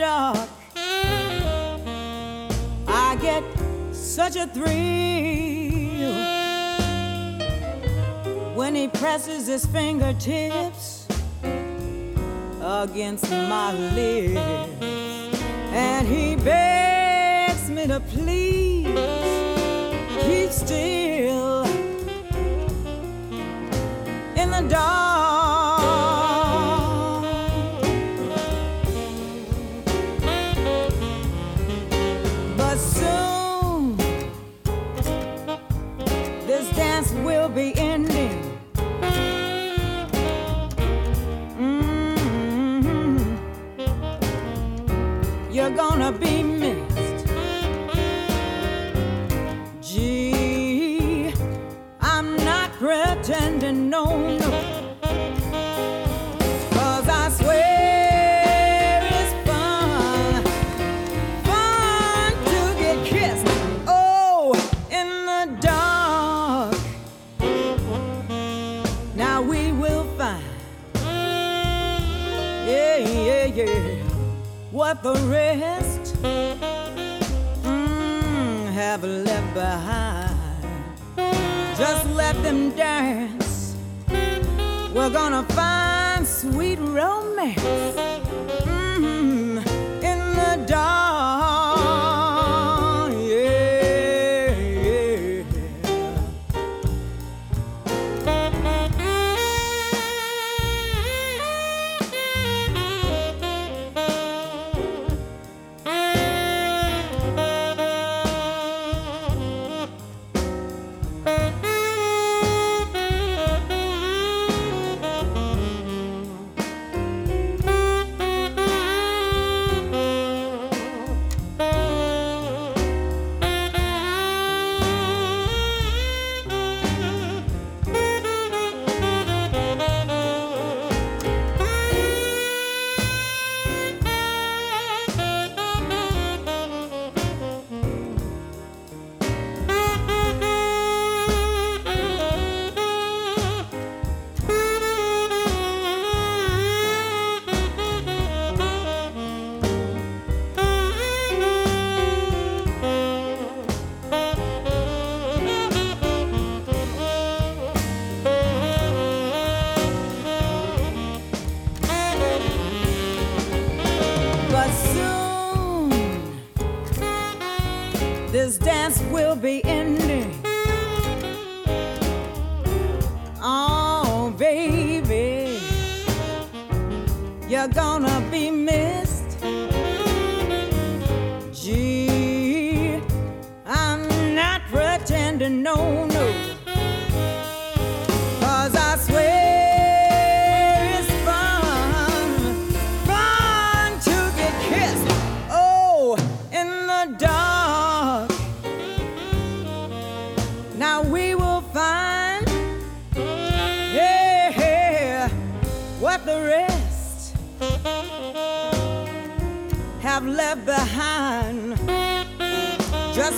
Dark, I get such a thrill when he presses his fingertips against my lips and he begs me to please keep still in the dark. The rest mm, have left behind. Just let them dance. We're gonna find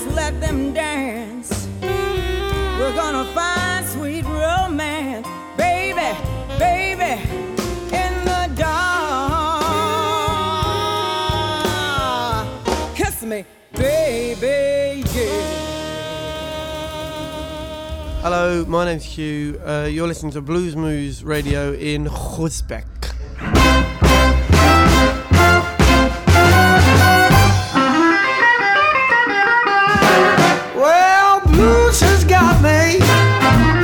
Just let them dance. We're gonna find sweet romance, baby, baby, in the dark. Kiss me, baby, yeah. Hello, my name's Hugh. Uh, you're listening to Blues Moose Radio in Groesbeek. Blues has got me.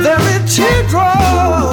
There are teardrops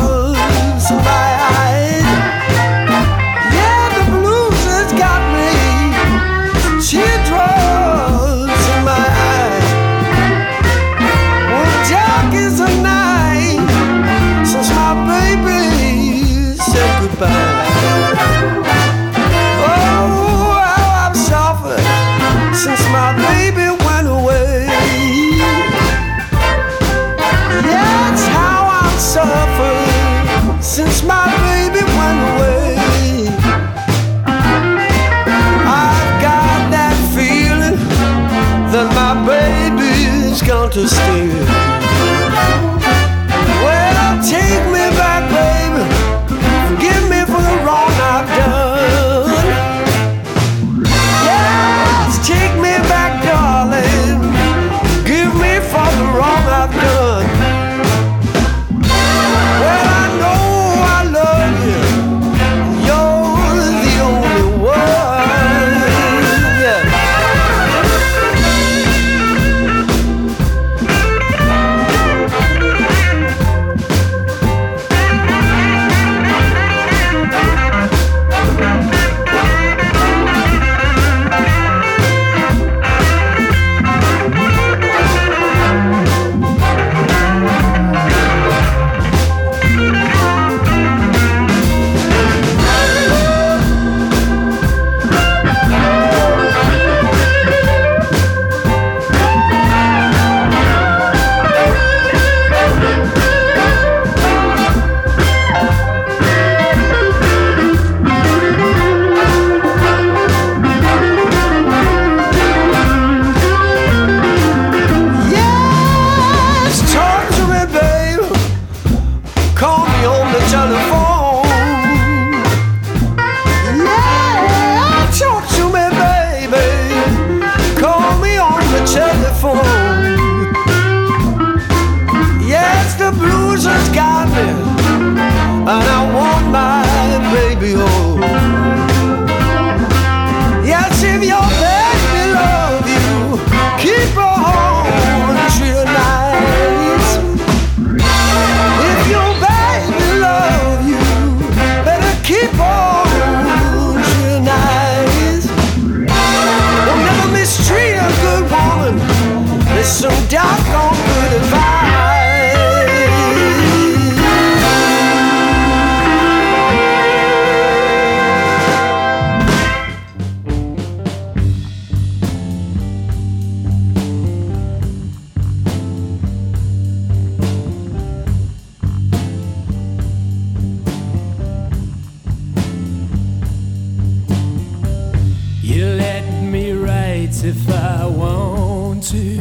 if I want to.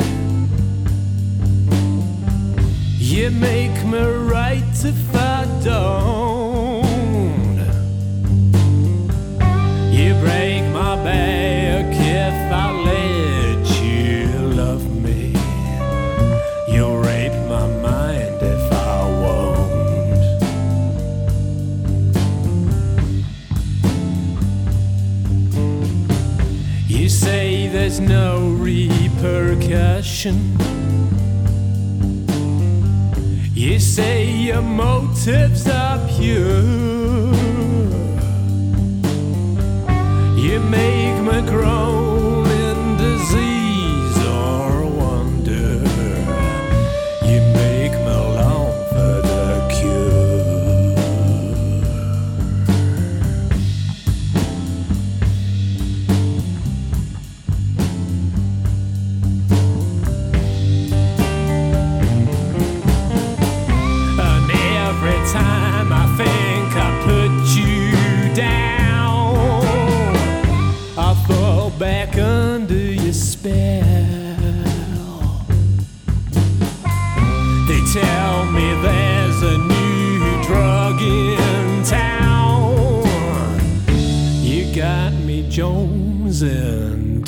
You make me right if I don't. You say your motives are pure. You make me groan.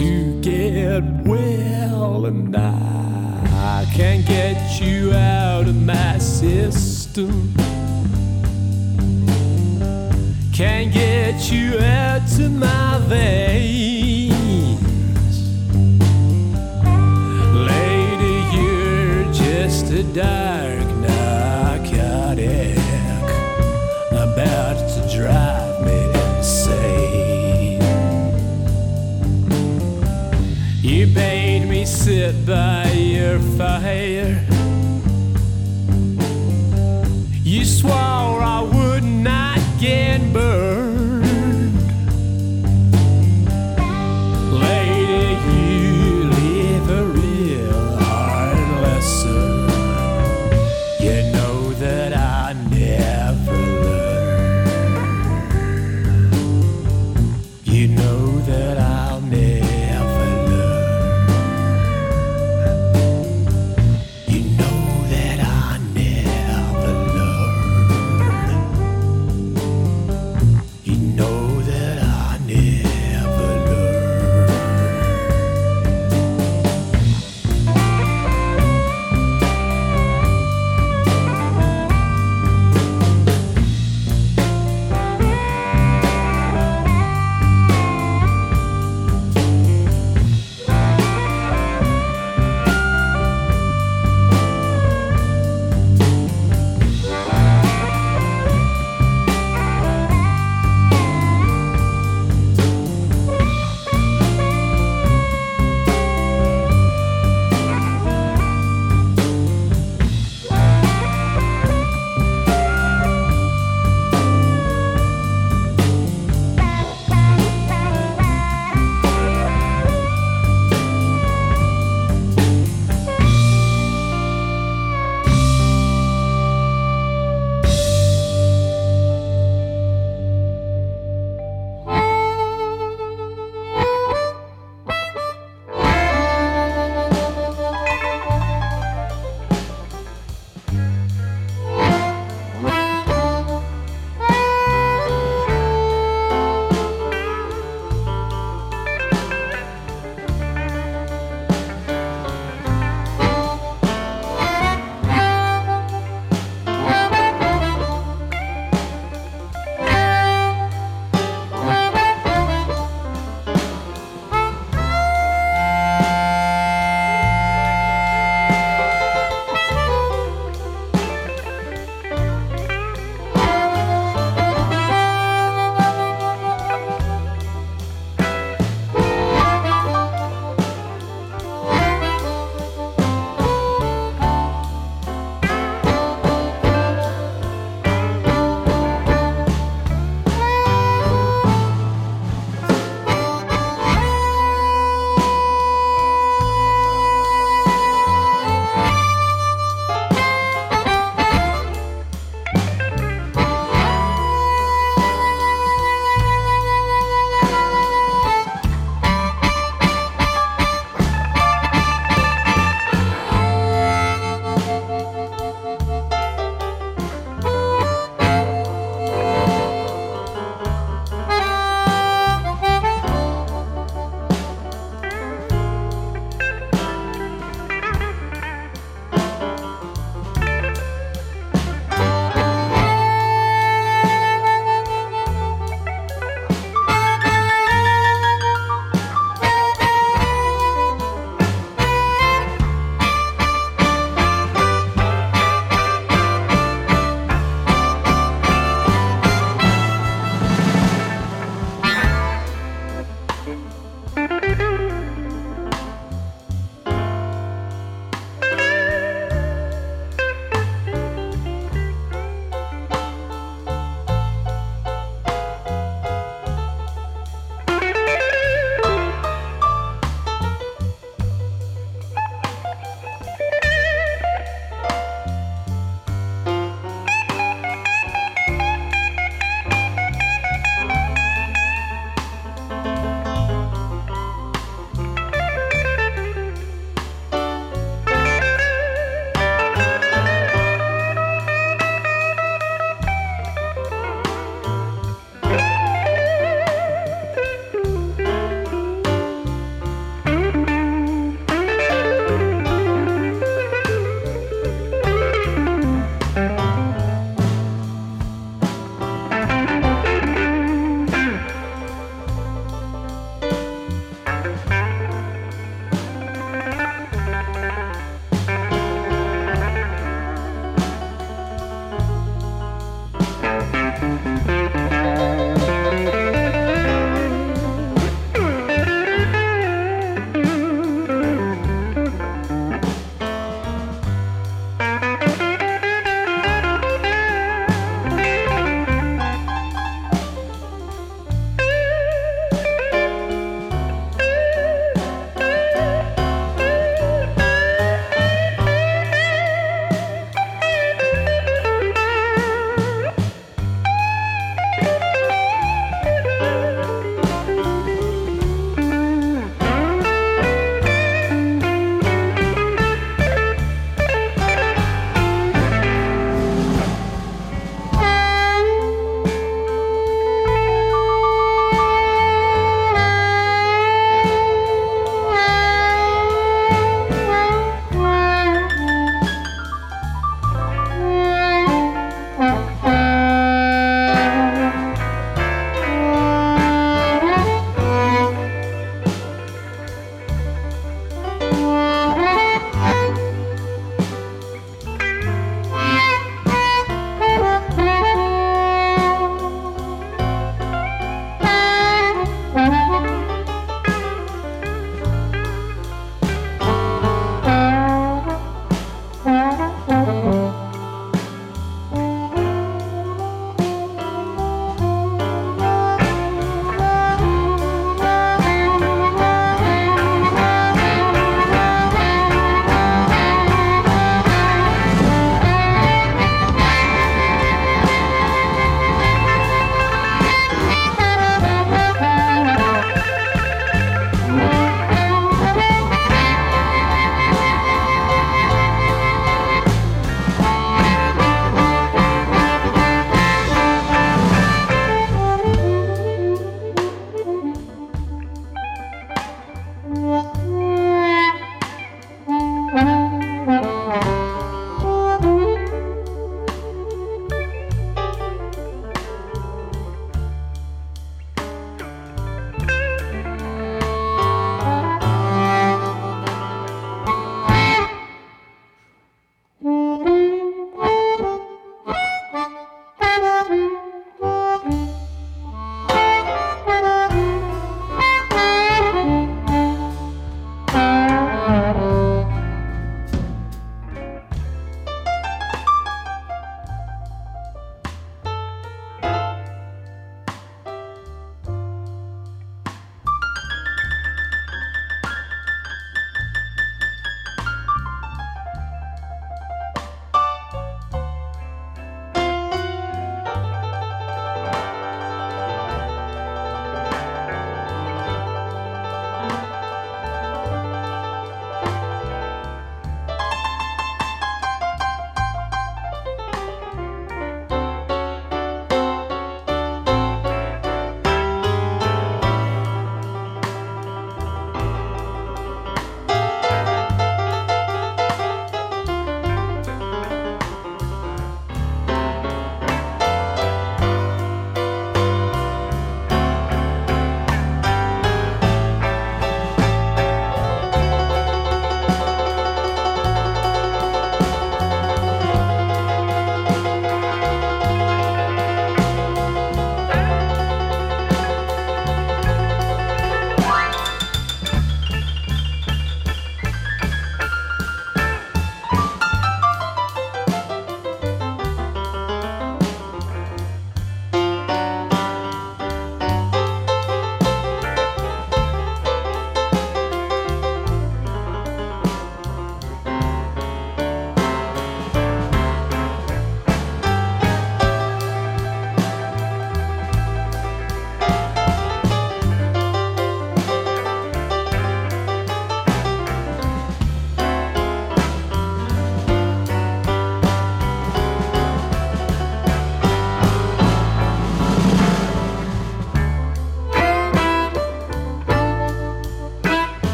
to get well, and I can't get you out of my system. Can't get you out of my veins.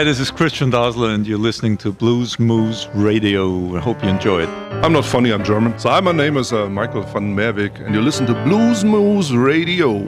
Hi, this is Christian Dozzler, and you're listening to Blues Moose Radio. I hope you enjoy it. I'm not funny, I'm German. So, hi, my name is uh, Michael van Merwijk, and you listen to Blues Moose Radio.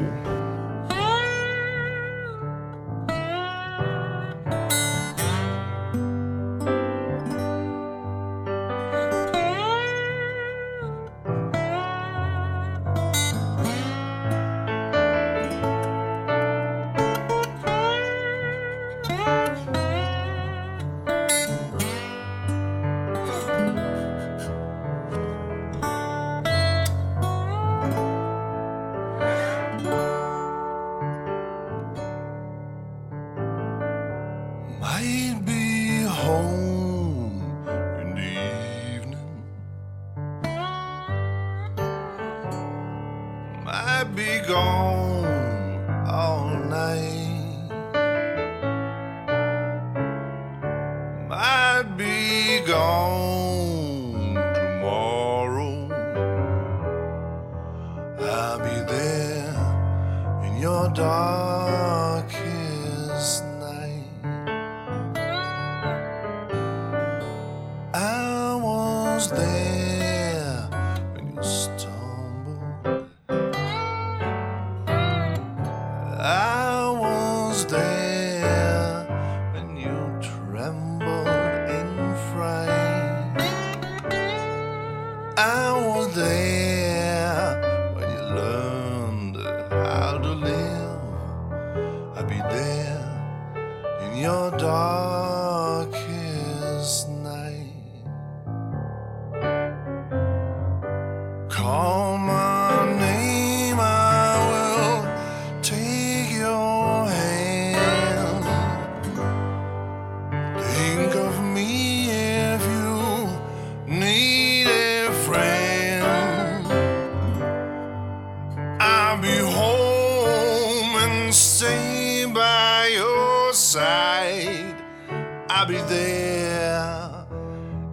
I'll be there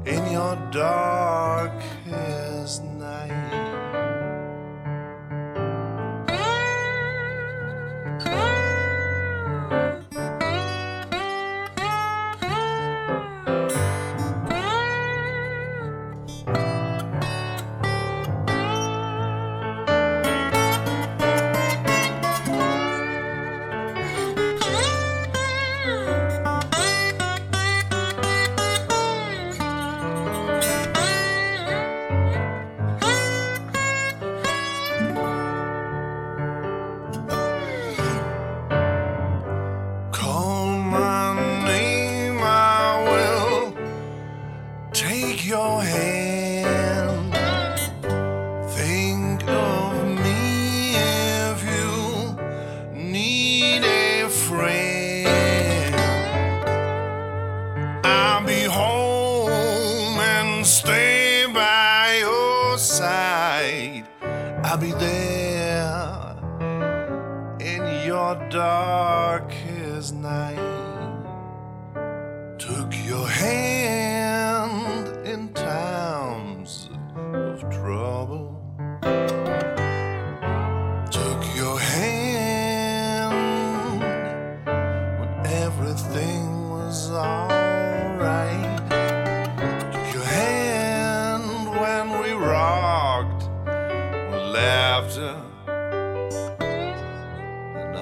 in your dark.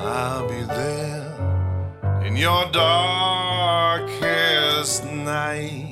I'll be there in your darkest night.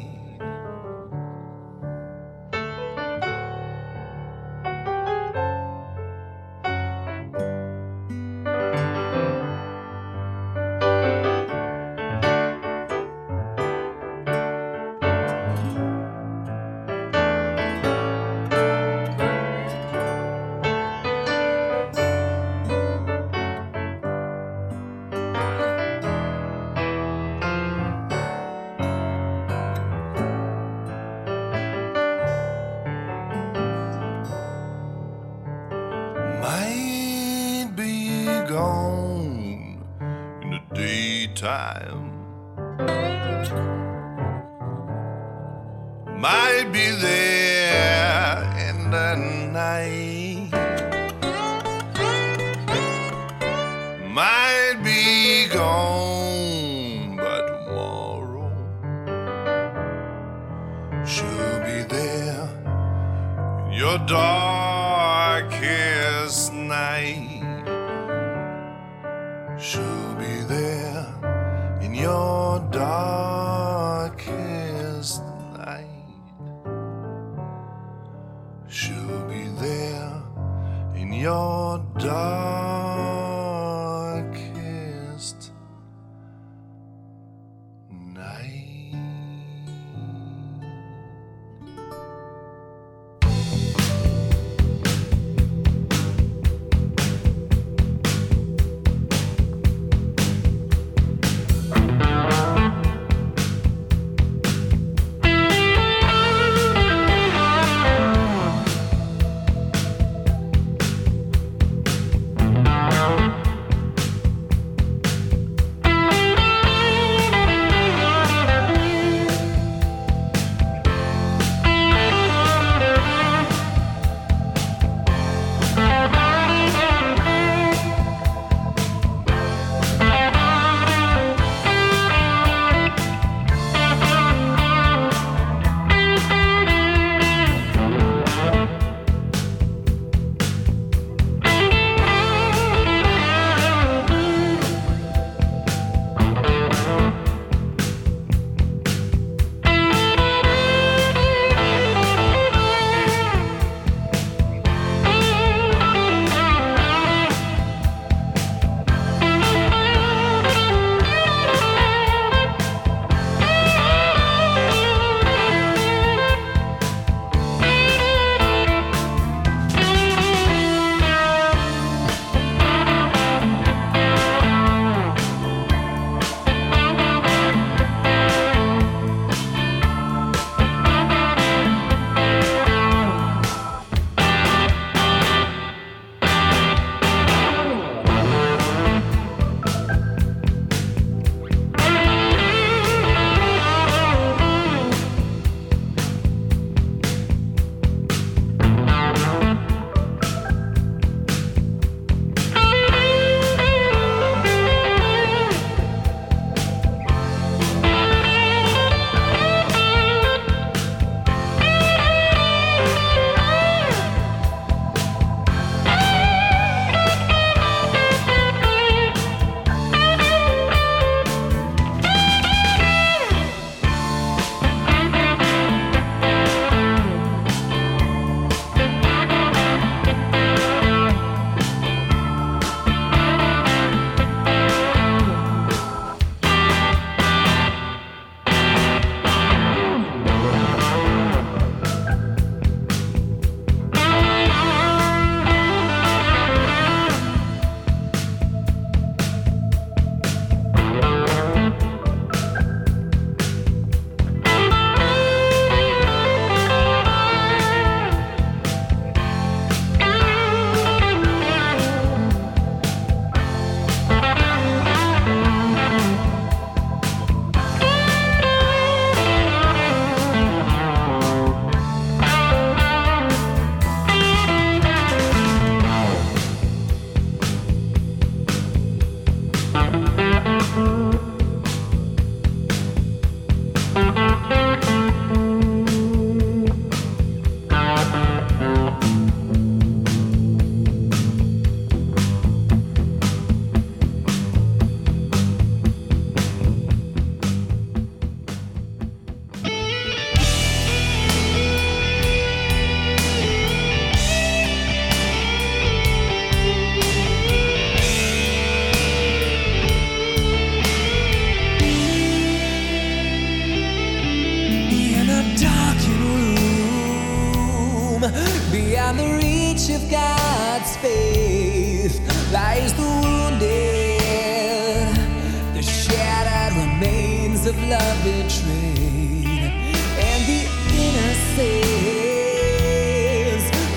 love betrayed and the innocence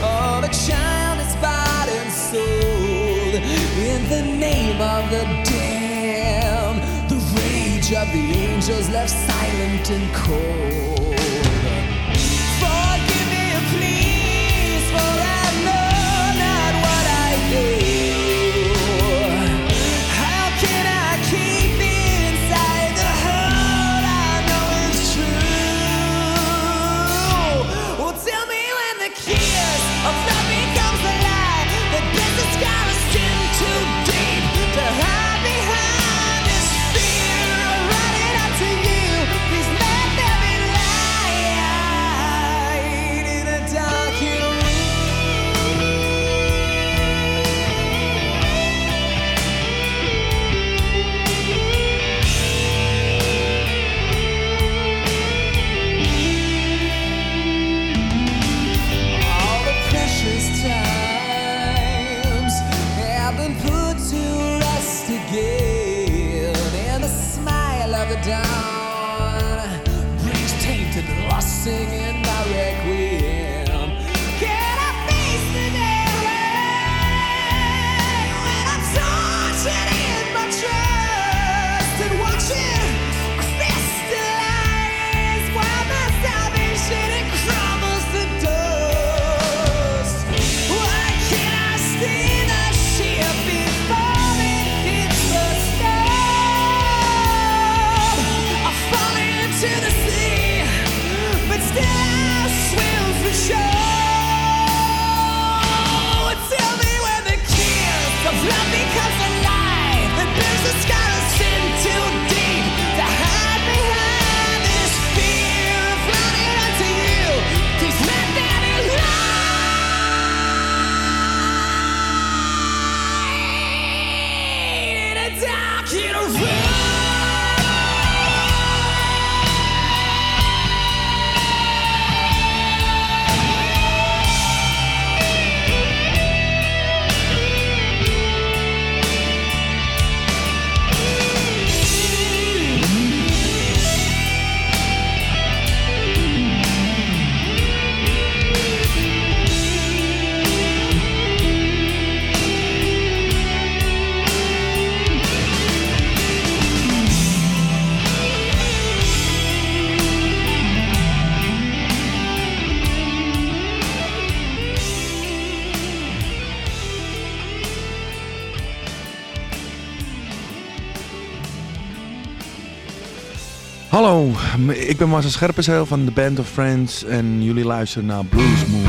of a child is bought and sold in the name of the damned. The rage of the angels left silent and cold. ik ben Marcel Scherpenzeel van de Band of Friends en jullie luisteren naar Blues Moon.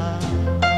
lugar.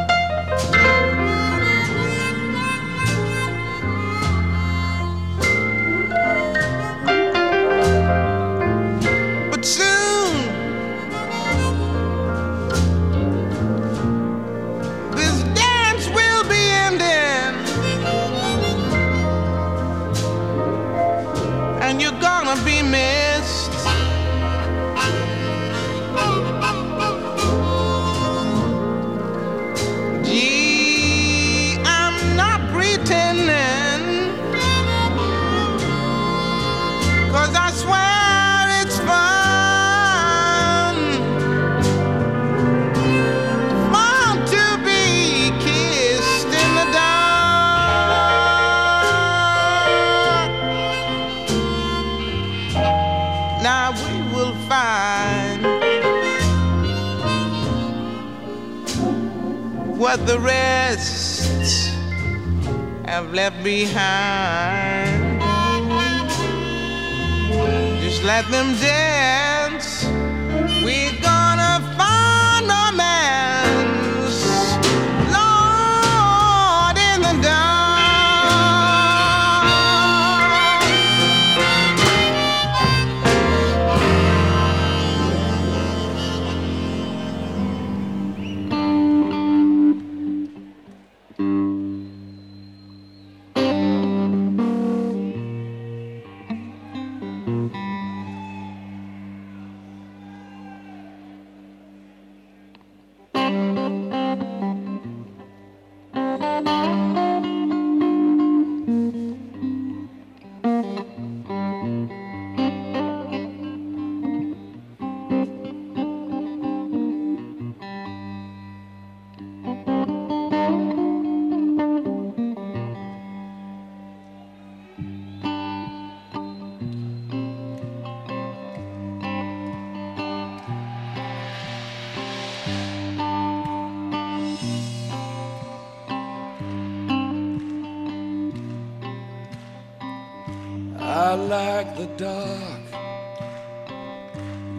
the dark.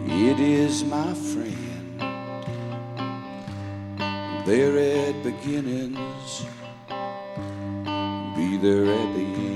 It is my friend. There at beginnings, be there at the end.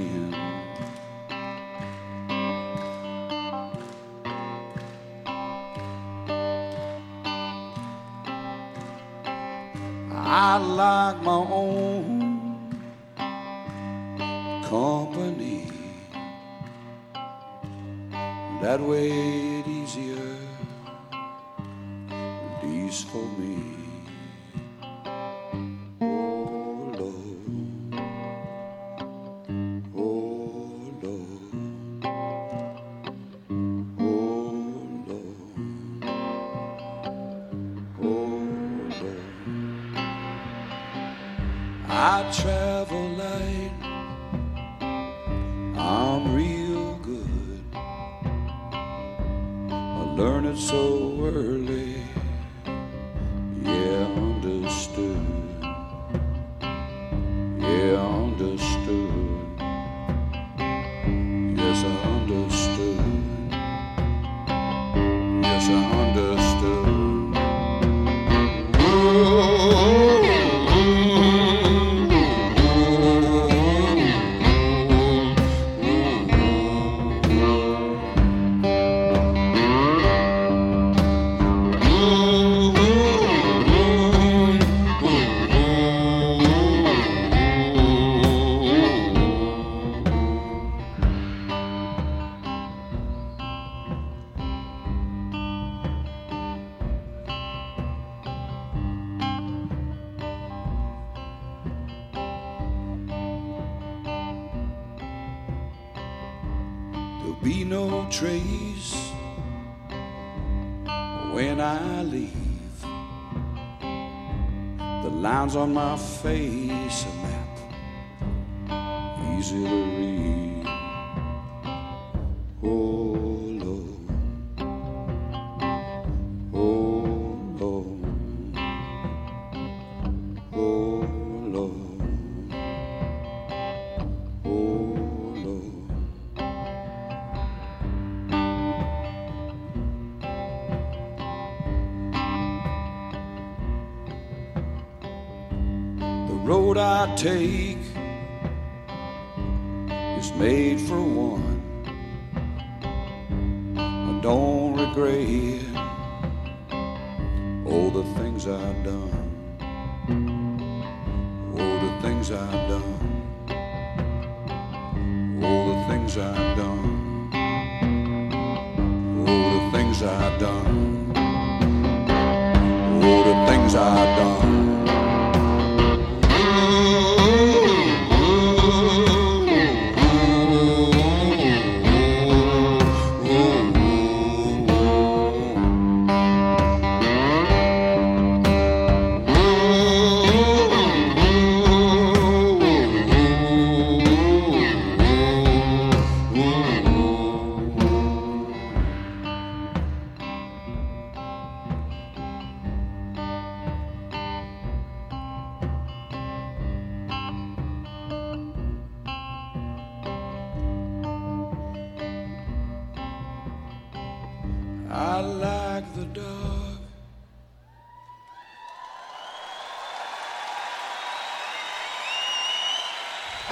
Take is made for one. I don't regret all the things I've done. All the things I've done. All the things I've done. All the things I've done. All the things I've done.